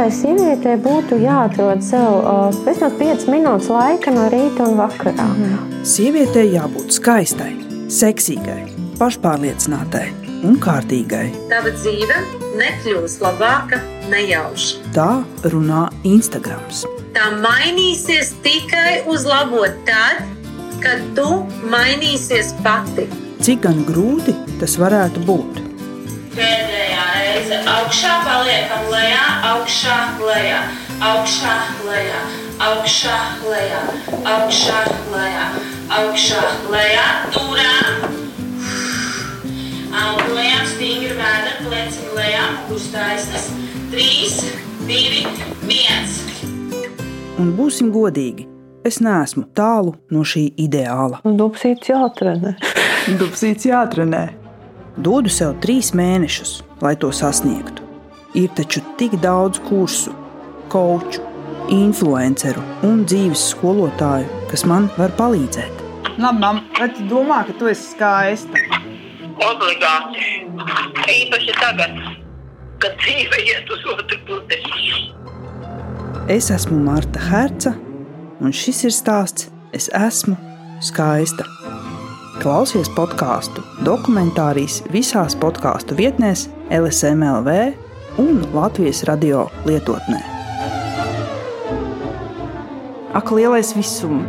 Katrai sievietei būtu jāatrod sev vismaz 5 minūtes laika no rīta un vakarā. Mm. Sievietei jābūt skaistai, seksīgai, pašpārliecinātai un kārtīgai. Tava dzīve nekļūs labāka nejauši. Tā runā Instagrams. Tā mainīsies tikai uz labo tad, kad tu mainīsies pati. Cik gan grūti tas varētu būt? Pēdējā reize augšā, paliekam lejā, augšā, lejā, augšā, lejā, augšā, lejā, augšā, lejā, augšā, lejā, turām. Augu lejā, stingri vēda, pleciņi lejā, uztaisnes. 3, 2, 1. Un būsim godīgi, es neesmu tālu no šī ideāla. Dubsīts jāatrenē. Dubsīts jāatrenē. Dodu sev trīs mēnešus, lai to sasniegtu. Ir taču tik daudz kursu, koču, influenceru un dzīves skolotāju, kas man var palīdzēt. Labi, mam, vai tu domā, ka tu esi skaista? Obligāti. Īpaši tagad, kad dzīve iet uz otru pusi. Es esmu Marta Herca, un šis ir stāsts Es esmu skaista. Klausies podkāstu dokumentārijas visās podkāstu vietnēs, LSMLV un Latvijas radio lietotnē. Ak, lielais visum!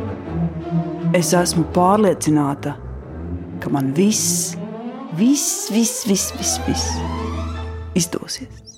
Es esmu pārliecināta, ka man viss, viss, viss, viss, viss, viss izdosies.